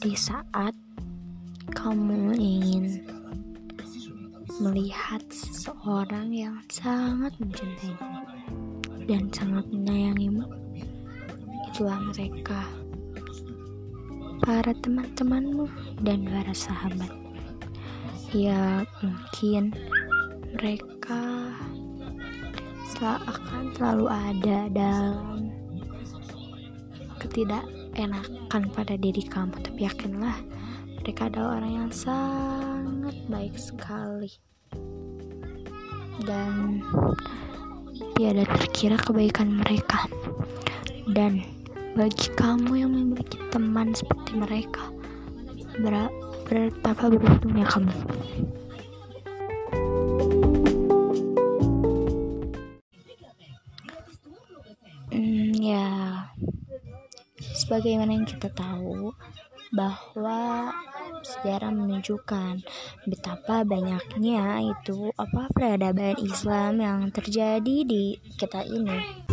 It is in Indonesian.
di saat kamu ingin melihat seseorang yang sangat mencintaimu dan sangat menyayangimu, itulah mereka, para teman-temanmu dan para sahabat. Ya, mungkin mereka akan selalu ada dalam ketidakenakan pada diri kamu, tapi yakinlah mereka adalah orang yang sangat baik sekali. Dan tiada terkira kebaikan mereka. Dan bagi kamu yang memiliki teman seperti mereka ber betapa beruntungnya kamu. Hmm, ya sebagaimana yang kita tahu bahwa sejarah menunjukkan betapa banyaknya itu apa peradaban Islam yang terjadi di kita ini.